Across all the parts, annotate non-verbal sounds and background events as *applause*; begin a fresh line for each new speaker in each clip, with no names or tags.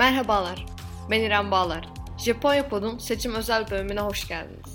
Merhabalar, ben İrem Bağlar. Japonya Pod'un seçim özel bölümüne hoş geldiniz.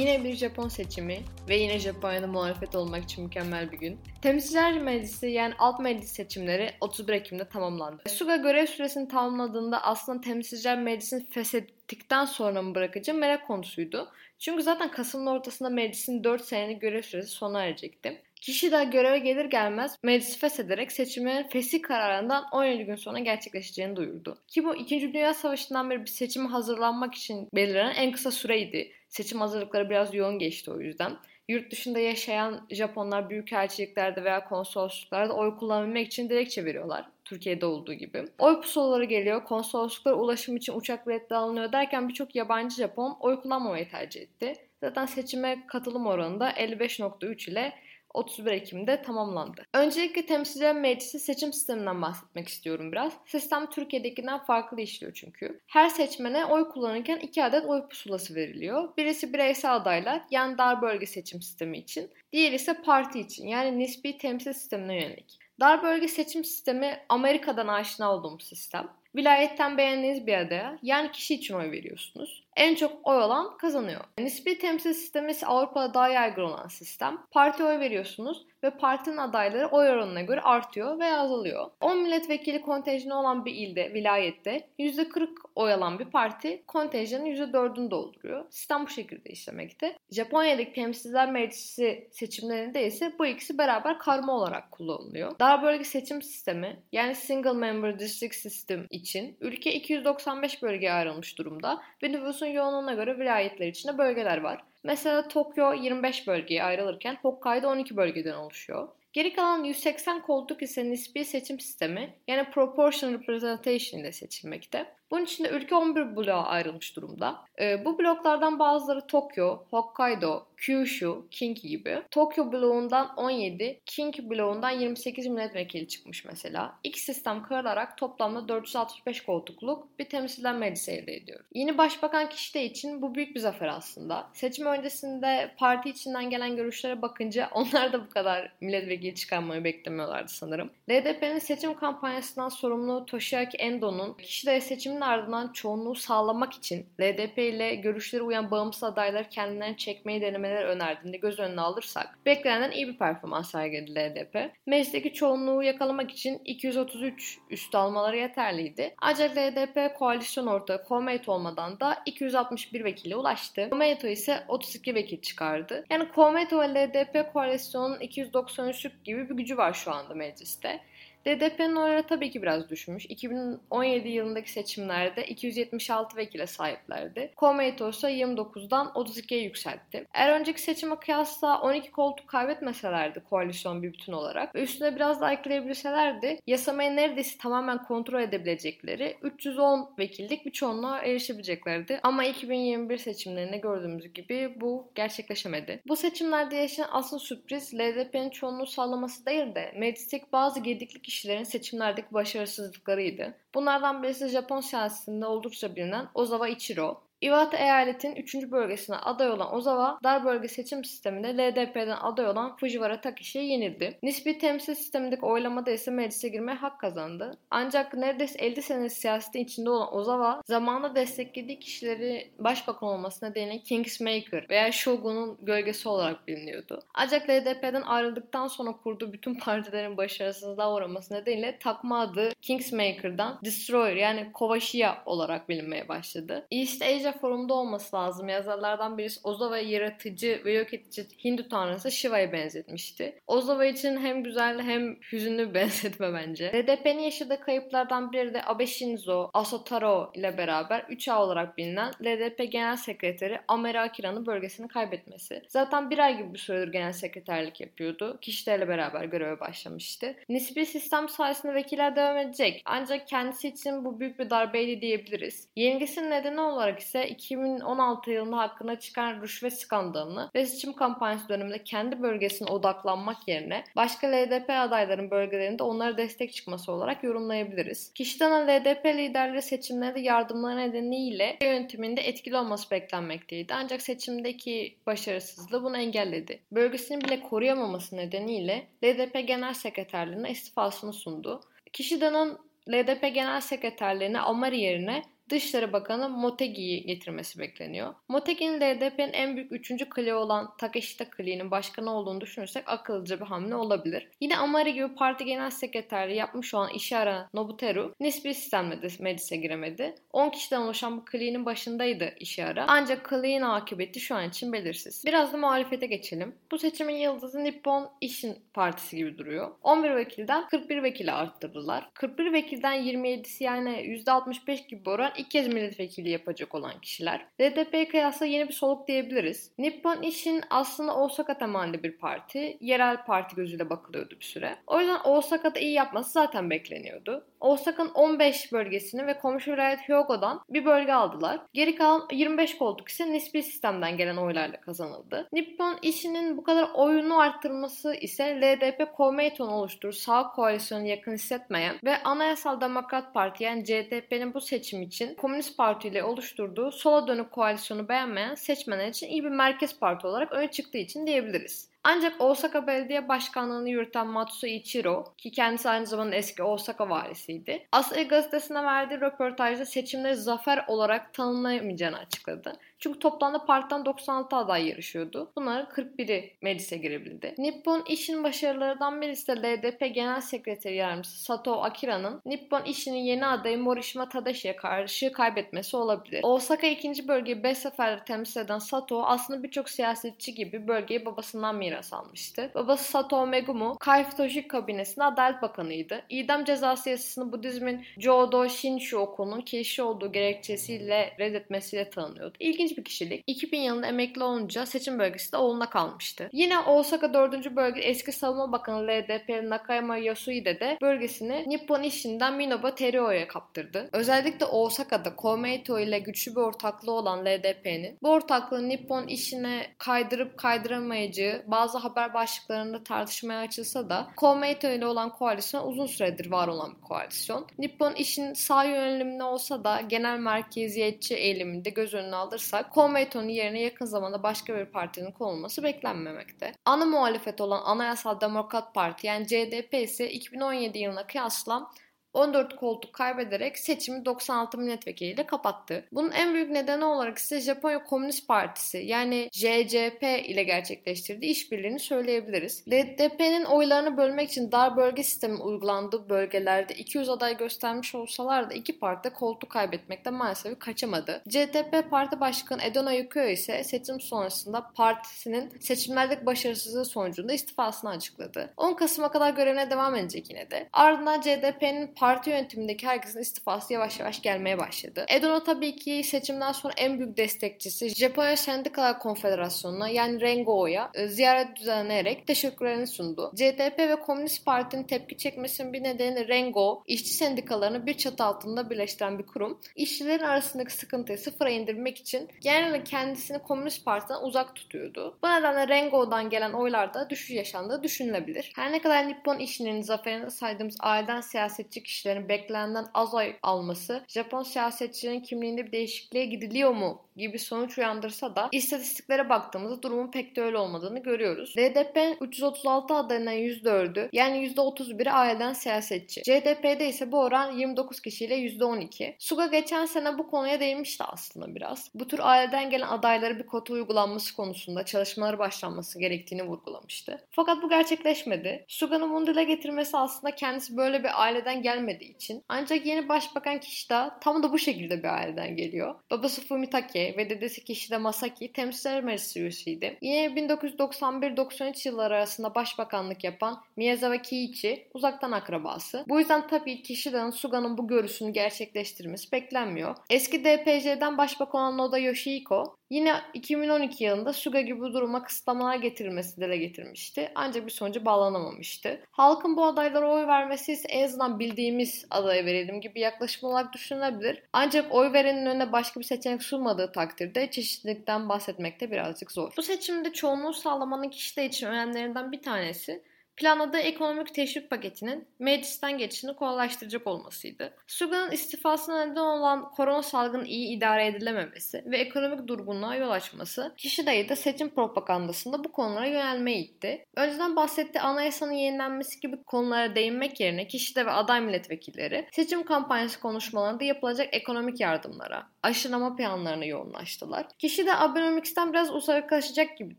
Yine bir Japon seçimi ve yine Japonya'da muhalefet olmak için mükemmel bir gün. Temsilciler Meclisi yani alt meclis seçimleri 31 Ekim'de tamamlandı. Suga görev süresini tamamladığında aslında Temsilciler Meclisi'ni feshettikten sonra mı bırakacağı merak konusuydu. Çünkü zaten Kasım'ın ortasında meclisin 4 senelik görev süresi sona erecekti. Kişi de göreve gelir gelmez meclisi feshederek seçimlerin fesih kararından 17 gün sonra gerçekleşeceğini duyurdu. Ki bu 2. Dünya Savaşı'ndan beri bir seçime hazırlanmak için belirlenen en kısa süreydi. Seçim hazırlıkları biraz yoğun geçti o yüzden. Yurt dışında yaşayan Japonlar büyükelçiliklerde veya konsolosluklarda oy kullanabilmek için dilekçe veriyorlar. Türkiye'de olduğu gibi. Oy pusulaları geliyor, konsolosluklara ulaşım için uçak biletleri alınıyor derken birçok yabancı Japon oy kullanmamayı tercih etti. Zaten seçime katılım oranı da 55.3 ile 31 Ekim'de tamamlandı. Öncelikle Temsilciler Meclisi seçim sisteminden bahsetmek istiyorum biraz. Sistem Türkiye'dekinden farklı işliyor çünkü. Her seçmene oy kullanırken iki adet oy pusulası veriliyor. Birisi bireysel adaylar yani dar bölge seçim sistemi için. Diğeri ise parti için yani nispi temsil sistemine yönelik. Dar bölge seçim sistemi Amerika'dan aşina olduğum sistem. Vilayetten beğendiğiniz bir adaya yani kişi için oy veriyorsunuz. En çok oy olan kazanıyor. Nispi temsil sistemi Avrupa'da daha yaygın olan sistem. Parti oy veriyorsunuz ve partinin adayları oy oranına göre artıyor veya azalıyor. 10 milletvekili kontenjanı olan bir ilde, vilayette %40 oy alan bir parti kontenjanın %4'ünü dolduruyor. Sistem bu şekilde işlemekte. Japonya'daki temsilciler meclisi seçimlerinde ise bu ikisi beraber karma olarak kullanılıyor. Dar bölge seçim sistemi yani single member district system için ülke 295 bölgeye ayrılmış durumda ve nüfusun yoğunluğuna göre vilayetler içinde bölgeler var. Mesela Tokyo 25 bölgeye ayrılırken Hokkaido 12 bölgeden oluşuyor. Geri kalan 180 koltuk ise nispi seçim sistemi yani proportional representation ile seçilmekte. Bunun için de ülke 11 bloğa ayrılmış durumda. Ee, bu bloklardan bazıları Tokyo, Hokkaido, Kyushu, Kinki gibi. Tokyo bloğundan 17, Kinki bloğundan 28 milletvekili çıkmış mesela. İki sistem kırılarak toplamda 465 koltukluk bir temsilciler meclisi elde ediyor. Yeni başbakan kişi de için bu büyük bir zafer aslında. Seçim öncesinde parti içinden gelen görüşlere bakınca *laughs* onlar da bu kadar milletvekili çıkarmayı beklemiyorlardı sanırım. LDP'nin seçim kampanyasından sorumlu Toshiaki Endo'nun kişilere seçimin ardından çoğunluğu sağlamak için LDP ile görüşleri uyan bağımsız adayları kendilerini çekmeyi denemeleri önerdiğinde göz önüne alırsak beklenenden iyi bir performans sergiledi LDP. Meclisteki çoğunluğu yakalamak için 233 üst almaları yeterliydi. Ancak LDP koalisyon ortağı Komeito olmadan da 261 vekile ulaştı. Komeito ise 32 vekil çıkardı. Yani Komeito ve LDP koalisyonunun 293'lük gibi bir gücü var şu anda mecliste. DDP'nin oyları tabii ki biraz düşmüş. 2017 yılındaki seçimlerde 276 vekile sahiplerdi. Komeito ise 29'dan 32'ye yükseltti. Eğer önceki seçime kıyasla 12 koltuk kaybetmeselerdi koalisyon bir bütün olarak ve üstüne biraz daha ekleyebilselerdi yasamayı neredeyse tamamen kontrol edebilecekleri 310 vekillik bir çoğunluğa erişebileceklerdi. Ama 2021 seçimlerinde gördüğümüz gibi bu gerçekleşemedi. Bu seçimlerde yaşanan asıl sürpriz LDP'nin çoğunluğu sağlaması değil de meclisteki bazı gediklik kişilerin seçimlerdeki başarısızlıklarıydı. Bunlardan birisi Japon siyasetinde oldukça bilinen Ozawa Ichiro. Iwate eyaletinin 3. bölgesine aday olan Ozawa, dar bölge seçim sisteminde LDP'den aday olan Fujiwara Takeshi'ye yenildi. Nispi temsil sistemindeki oylamada ise meclise girmeye hak kazandı. Ancak neredeyse 50 sene siyasetin içinde olan Ozawa, zamanında desteklediği kişileri başbakan olması nedeniyle Kingsmaker veya Shogun'un gölgesi olarak biliniyordu. Ancak LDP'den ayrıldıktan sonra kurduğu bütün partilerin başarısızlığa uğraması nedeniyle takma adı Kingsmaker'dan Destroyer yani Kovashiya olarak bilinmeye başladı. East Asia forumda olması lazım. Yazarlardan birisi Ozawa yaratıcı ve yok edici Hindu tanrısı Shiva'ya benzetmişti. Ozawa için hem güzel hem hüzünlü bir *laughs* benzetme bence. LDP'nin yaşadığı kayıplardan biri de Abe Shinzo Asotaro ile beraber 3A olarak bilinen LDP Genel Sekreteri Ameri Akira'nın bölgesini kaybetmesi. Zaten bir ay gibi bir süredir genel sekreterlik yapıyordu. Kişilerle beraber göreve başlamıştı. Nispi sistem sayesinde vekiller devam edecek. Ancak kendisi için bu büyük bir darbeydi diyebiliriz. Yengesinin nedeni olarak ise ise 2016 yılında hakkında çıkan rüşvet skandalını ve seçim kampanyası döneminde kendi bölgesine odaklanmak yerine başka LDP adayların bölgelerinde onlara destek çıkması olarak yorumlayabiliriz. Kişiden LDP liderleri seçimlerde yardımları nedeniyle yönetiminde etkili olması beklenmekteydi. Ancak seçimdeki başarısızlığı bunu engelledi. Bölgesini bile koruyamaması nedeniyle LDP Genel Sekreterliğine istifasını sundu. Kişidan'ın LDP Genel Sekreterliğine Amari yerine Dışişleri Bakanı Motegi'yi getirmesi bekleniyor. Motegi'nin LDP'nin en büyük üçüncü kliği olan Takeshita kliğinin başkanı olduğunu düşünürsek akıllıca bir hamle olabilir. Yine Amari gibi parti genel sekreterliği yapmış olan Ishihara Nobuteru nispi sistemle meclise giremedi. 10 kişiden oluşan bu kliğinin başındaydı Ishihara. Ancak kliğin akıbeti şu an için belirsiz. Biraz da muhalefete geçelim. Bu seçimin yıldızı Nippon İşin Partisi gibi duruyor. 11 vekilden 41 vekile arttırdılar. 41 vekilden 27'si yani %65 gibi oran ilk kez milletvekili yapacak olan kişiler. DDP kıyasla yeni bir soluk diyebiliriz. Nippon İş'in aslında Osaka temelli bir parti. Yerel parti gözüyle bakılıyordu bir süre. O yüzden Osaka'da iyi yapması zaten bekleniyordu. Osaka'nın 15 bölgesini ve komşu vilayet Hyogo'dan bir bölge aldılar. Geri kalan 25 koltuk ise nispi sistemden gelen oylarla kazanıldı. Nippon işinin bu kadar oyunu arttırması ise LDP Komeito'nun oluşturduğu sağ koalisyonu yakın hissetmeyen ve Anayasal Demokrat Parti yani CDP'nin bu seçim için Komünist Parti ile oluşturduğu sola dönük koalisyonu beğenmeyen seçmenler için iyi bir merkez parti olarak öne çıktığı için diyebiliriz. Ancak Osaka Belediye Başkanlığı'nı yürüten Matsu Ichiro ki kendisi aynı zamanda eski Osaka valisiydi. Asahi gazetesine verdiği röportajda seçimleri zafer olarak tanımlayamayacağını açıkladı. Çünkü toplamda partiden 96 aday yarışıyordu. Bunların 41'i meclise girebildi. Nippon İş'in başarılarından birisi de LDP Genel Sekreteri Yardımcısı Sato Akira'nın Nippon İş'in yeni adayı Morishima Tadashi'ye karşı kaybetmesi olabilir. Osaka ikinci bölgeyi 5 seferde temsil eden Sato aslında birçok siyasetçi gibi bölgeyi babasından miras almıştı. Babası Sato Megumu, Kai Futoshi kabinesinde Adalet Bakanıydı. İdam cezası yasasını Budizmin Jodo Shinshu okulunun keşi olduğu gerekçesiyle reddetmesiyle tanınıyordu. İlginç ilginç bir kişilik. 2000 yılında emekli olunca seçim bölgesi de oğluna kalmıştı. Yine Osaka 4. bölge eski savunma bakanı LDP Nakayama Yasuhide de bölgesini Nippon Ishin'den Minobu Terio'ya kaptırdı. Özellikle Osaka'da Komeito ile güçlü bir ortaklığı olan LDP'nin bu ortaklığı Nippon Ishin'e kaydırıp kaydıramayacağı bazı haber başlıklarında tartışmaya açılsa da Komeito ile olan koalisyon uzun süredir var olan bir koalisyon. Nippon Ishin sağ yönelimli olsa da genel merkeziyetçi eğiliminde göz önüne alırsak olarak Komeito'nun yerine yakın zamanda başka bir partinin konulması beklenmemekte. Ana muhalefet olan Anayasal Demokrat Parti yani CDP ise 2017 yılına kıyasla 14 koltuk kaybederek seçimi 96 milletvekiliyle kapattı. Bunun en büyük nedeni olarak ise Japonya Komünist Partisi yani JCP ile gerçekleştirdiği işbirliğini söyleyebiliriz. LDP'nin oylarını bölmek için dar bölge sistemi uygulandığı bölgelerde 200 aday göstermiş olsalar da iki parti koltuk kaybetmekten maalesef kaçamadı. CTP Parti Başkanı Edona Yukio ise seçim sonrasında partisinin seçimlerdeki başarısızlığı sonucunda istifasını açıkladı. 10 Kasım'a kadar görevine devam edecek yine de. Ardından CDP'nin parti yönetimindeki herkesin istifası yavaş yavaş gelmeye başladı. Edono tabii ki seçimden sonra en büyük destekçisi Japonya Sendikalar Konfederasyonu'na yani Rengo'ya e, ziyaret düzenleyerek teşekkürlerini sundu. CTP ve Komünist Parti'nin tepki çekmesinin bir nedeni Rengo, işçi sendikalarını bir çatı altında birleştiren bir kurum. İşçilerin arasındaki sıkıntıyı sıfıra indirmek için genelde kendisini Komünist Parti'den uzak tutuyordu. Bu nedenle Rengo'dan gelen oylarda düşüş yaşandığı düşünülebilir. Her ne kadar Nippon işinin zaferinde saydığımız aileden siyasetçi kişilerin beklenenden az oy alması Japon siyasetçilerin kimliğinde bir değişikliğe gidiliyor mu gibi sonuç uyandırsa da istatistiklere baktığımızda durumun pek de öyle olmadığını görüyoruz. DDP'nin 336 adayından %4'ü yani %31'i aileden siyasetçi. CDP'de ise bu oran 29 kişiyle %12. Suga geçen sene bu konuya değinmişti aslında biraz. Bu tür aileden gelen adaylara bir kota uygulanması konusunda çalışmaları başlanması gerektiğini vurgulamıştı. Fakat bu gerçekleşmedi. Suga'nın bunu dile getirmesi aslında kendisi böyle bir aileden gelmediği için. Ancak yeni başbakan Kishida tam da bu şekilde bir aileden geliyor. Babası Fumitake ve dedesi Kishida Masaki temsilciler meclisi üyesiydi. Yine 1991-93 yılları arasında başbakanlık yapan Miyazawa Kiichi uzaktan akrabası. Bu yüzden tabii Kishida'nın Suga'nın bu görüşünü gerçekleştirmesi beklenmiyor. Eski DPJ'den başbakan olan Noda Yoshihiko Yine 2012 yılında Suga gibi duruma kısıtlamalar getirilmesi dile getirmişti. Ancak bir sonucu bağlanamamıştı. Halkın bu adaylara oy vermesi ise en azından bildiğimiz adaya verelim gibi yaklaşım olarak düşünülebilir. Ancak oy verenin önüne başka bir seçenek sunmadığı takdirde çeşitlilikten bahsetmekte birazcık zor. Bu seçimde çoğunluğu sağlamanın kişi için önemlilerinden bir tanesi planladığı ekonomik teşvik paketinin meclisten geçişini kolaylaştıracak olmasıydı. Suga'nın istifasına neden olan korona salgını iyi idare edilememesi ve ekonomik durgunluğa yol açması kişi dayı da seçim propagandasında bu konulara yönelmeye itti. Önceden bahsettiği anayasanın yenilenmesi gibi konulara değinmek yerine kişi de ve aday milletvekilleri seçim kampanyası konuşmalarında yapılacak ekonomik yardımlara, aşılama planlarına yoğunlaştılar. Kişi de Abenomics'ten biraz uzaklaşacak gibi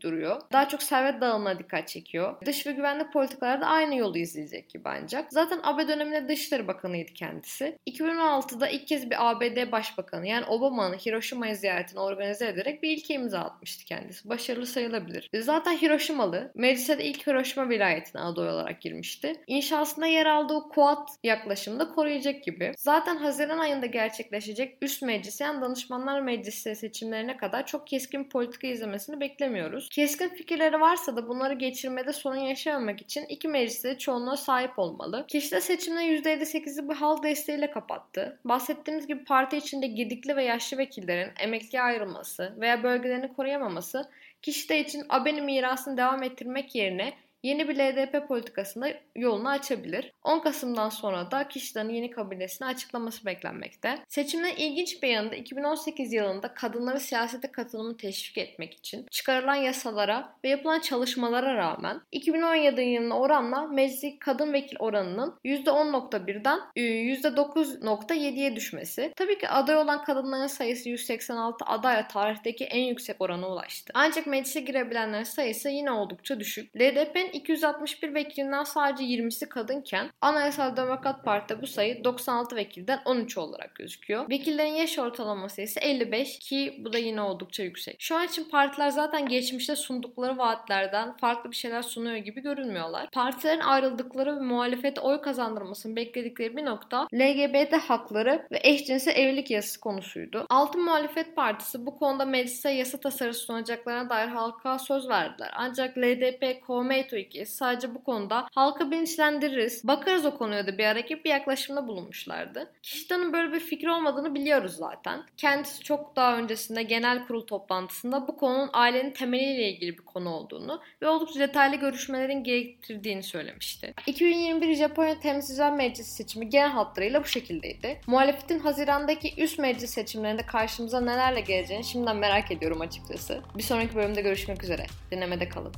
duruyor. Daha çok servet dağılımına dikkat çekiyor. Dış ve güvenlik politikası politikalarda aynı yolu izleyecek gibi ancak. Zaten AB döneminde Dışişleri Bakanıydı kendisi. 2016'da ilk kez bir ABD Başbakanı yani Obama'nın Hiroşima'ya ziyaretini organize ederek bir ilke imza atmıştı kendisi. Başarılı sayılabilir. Zaten Hiroşimalı. Meclise de ilk Hiroşima vilayetine aday olarak girmişti. İnşasında yer aldığı Kuat yaklaşımda koruyacak gibi. Zaten Haziran ayında gerçekleşecek üst meclis yani danışmanlar meclisi seçimlerine kadar çok keskin politika izlemesini beklemiyoruz. Keskin fikirleri varsa da bunları geçirmede sorun yaşamamak için için iki mecliste çoğunluğa sahip olmalı. Kişi de seçimde %58'i bir halk desteğiyle kapattı. Bahsettiğimiz gibi parti içinde gedikli ve yaşlı vekillerin emekliye ayrılması veya bölgelerini koruyamaması kişi de için AB'nin mirasını devam ettirmek yerine yeni bir LDP politikasında yolunu açabilir. 10 Kasım'dan sonra da kişilerin yeni kabinesini açıklaması beklenmekte. Seçimden ilginç bir yanında 2018 yılında kadınları siyasete katılımı teşvik etmek için çıkarılan yasalara ve yapılan çalışmalara rağmen 2017 yılına oranla meclis kadın vekil oranının %10.1'den %9.7'ye düşmesi. Tabii ki aday olan kadınların sayısı 186 adayla tarihteki en yüksek orana ulaştı. Ancak meclise girebilenlerin sayısı yine oldukça düşük. LDP'nin 261 vekilinden sadece 20'si kadınken Anayasal Demokrat Parti'de bu sayı 96 vekilden 13 olarak gözüküyor. Vekillerin yaş ortalaması ise 55 ki bu da yine oldukça yüksek. Şu an için partiler zaten geçmişte sundukları vaatlerden farklı bir şeyler sunuyor gibi görünmüyorlar. Partilerin ayrıldıkları ve muhalefete oy kazandırmasını bekledikleri bir nokta LGBT hakları ve eşcinsel evlilik yasası konusuydu. Altın Muhalefet Partisi bu konuda meclise yasa tasarısı sunacaklarına dair halka söz verdiler. Ancak LDP, Komeito ki sadece bu konuda halka bilinçlendiririz, bakarız o konuya da bir ara bir yaklaşımda bulunmuşlardı. Kişitan'ın böyle bir fikri olmadığını biliyoruz zaten. Kendisi çok daha öncesinde genel kurul toplantısında bu konunun ailenin temeliyle ilgili bir konu olduğunu ve oldukça detaylı görüşmelerin gerektirdiğini söylemişti. 2021 Japonya Temsilciler Meclisi seçimi genel hatlarıyla bu şekildeydi. Muhalefetin Haziran'daki üst meclis seçimlerinde karşımıza nelerle geleceğini şimdiden merak ediyorum açıkçası. Bir sonraki bölümde görüşmek üzere. Dinlemede kalın.